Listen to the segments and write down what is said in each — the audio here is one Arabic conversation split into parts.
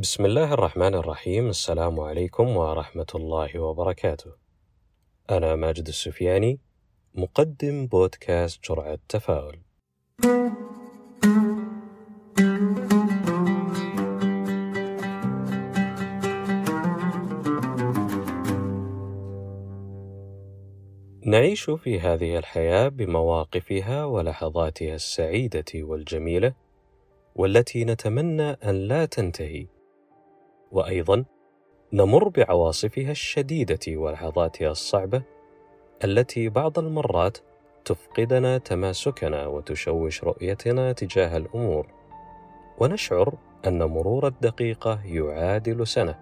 بسم الله الرحمن الرحيم السلام عليكم ورحمة الله وبركاته. أنا ماجد السفياني مقدم بودكاست جرعة تفاؤل. نعيش في هذه الحياة بمواقفها ولحظاتها السعيدة والجميلة والتي نتمنى أن لا تنتهي وأيضا نمر بعواصفها الشديدة ولحظاتها الصعبة التي بعض المرات تفقدنا تماسكنا وتشوش رؤيتنا تجاه الأمور. ونشعر أن مرور الدقيقة يعادل سنة.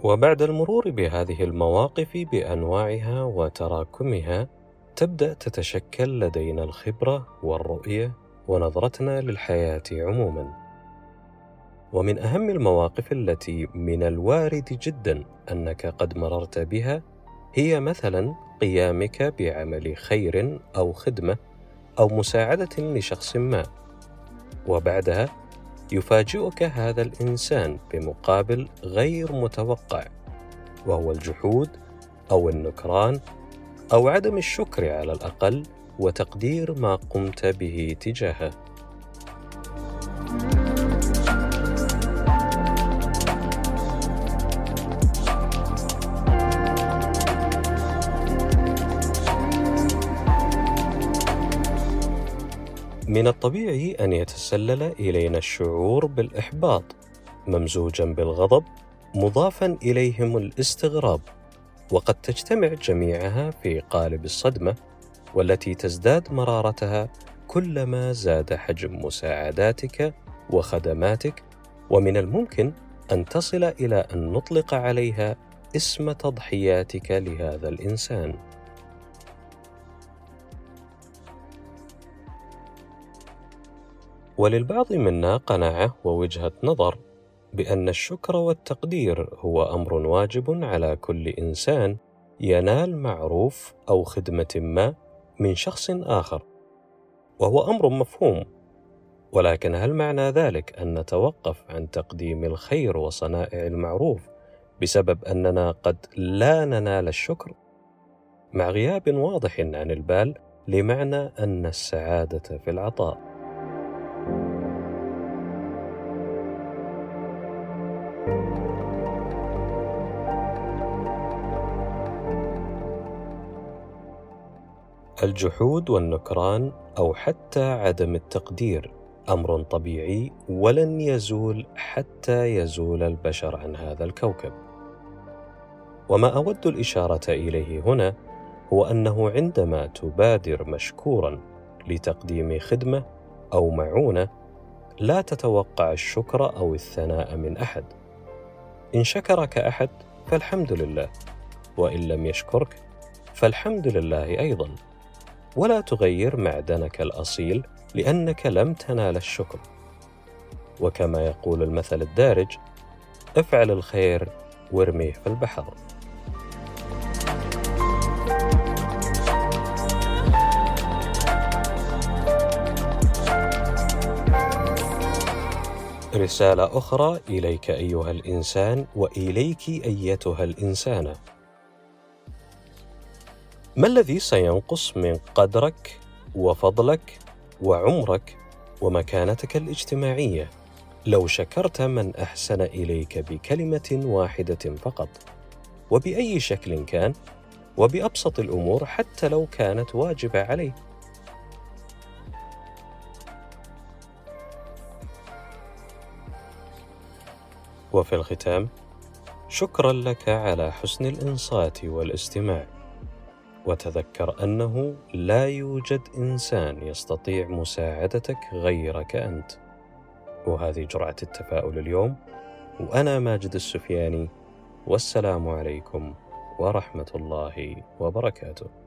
وبعد المرور بهذه المواقف بأنواعها وتراكمها تبدأ تتشكل لدينا الخبرة والرؤية ونظرتنا للحياة عموما. ومن أهم المواقف التي من الوارد جدا أنك قد مررت بها هي مثلا قيامك بعمل خير أو خدمة أو مساعدة لشخص ما. وبعدها يفاجئك هذا الإنسان بمقابل غير متوقع وهو الجحود أو النكران أو عدم الشكر على الأقل وتقدير ما قمت به تجاهه. من الطبيعي أن يتسلل إلينا الشعور بالإحباط ممزوجا بالغضب مضافا إليهم الاستغراب وقد تجتمع جميعها في قالب الصدمة والتي تزداد مرارتها كلما زاد حجم مساعداتك وخدماتك ومن الممكن أن تصل إلى أن نطلق عليها اسم تضحياتك لهذا الإنسان. وللبعض منا قناعة ووجهة نظر بأن الشكر والتقدير هو أمر واجب على كل إنسان ينال معروف أو خدمة ما من شخص آخر وهو أمر مفهوم. ولكن هل معنى ذلك أن نتوقف عن تقديم الخير وصنائع المعروف بسبب أننا قد لا ننال الشكر؟ مع غياب واضح عن البال لمعنى أن السعادة في العطاء. الجحود والنكران أو حتى عدم التقدير أمر طبيعي ولن يزول حتى يزول البشر عن هذا الكوكب. وما أود الإشارة إليه هنا هو أنه عندما تبادر مشكورا لتقديم خدمة أو معونة لا تتوقع الشكر أو الثناء من أحد. إن شكرك أحد فالحمد لله وإن لم يشكرك فالحمد لله أيضا. ولا تغير معدنك الأصيل لأنك لم تنال الشكر. وكما يقول المثل الدارج افعل الخير وارميه في البحر. رسالة أخرى إليك أيها الإنسان وإليك أيتها الإنسانة ما الذي سينقص من قدرك وفضلك وعمرك ومكانتك الاجتماعية؟ لو شكرت من أحسن إليك بكلمة واحدة فقط وبأي شكل كان وبأبسط الأمور حتى لو كانت واجبة عليه. وفي الختام شكرا لك على حسن الإنصات والاستماع. وتذكر أنه لا يوجد إنسان يستطيع مساعدتك غيرك أنت. وهذه جرعة التفاؤل اليوم. وأنا ماجد السفياني والسلام عليكم ورحمة الله وبركاته.